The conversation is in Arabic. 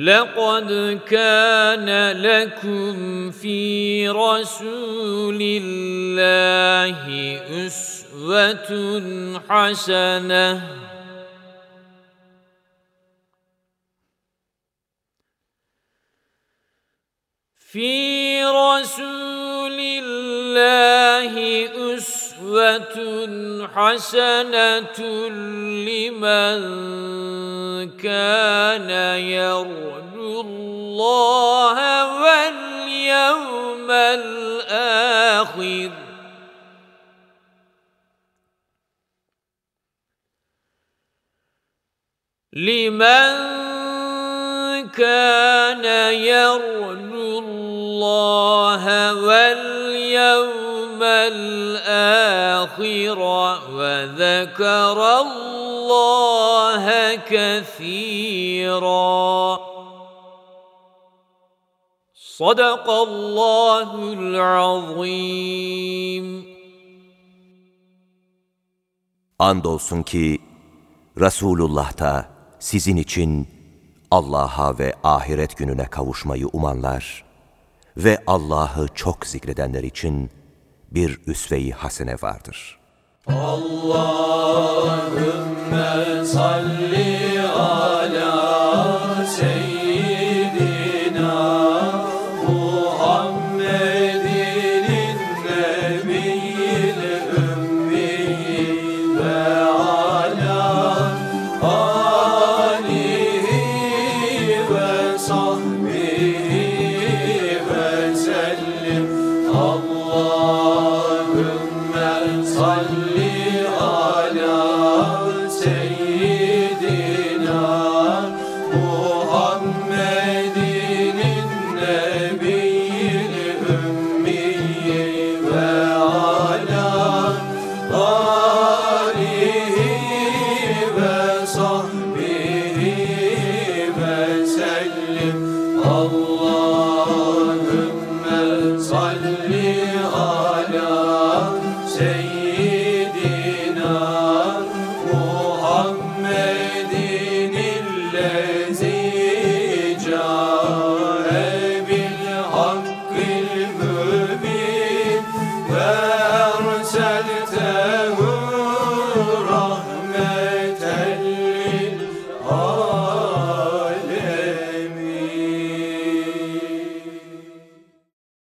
لقد كان لكم في رسول الله أسوة حسنة. في رسول الله اسوه حسنه لمن كان يرجو الله واليوم الآخر لمن كان يرجو الله واليوم الاخر وذكر الله كثيرا صدق الله العظيم Andolsun ki Resulullah da sizin için Allah'a ve ahiret gününe kavuşmayı umanlar ve Allah'ı çok zikredenler için bir üsve-i hasene vardır. Allahümme salli ala seyyidina Oh. Allah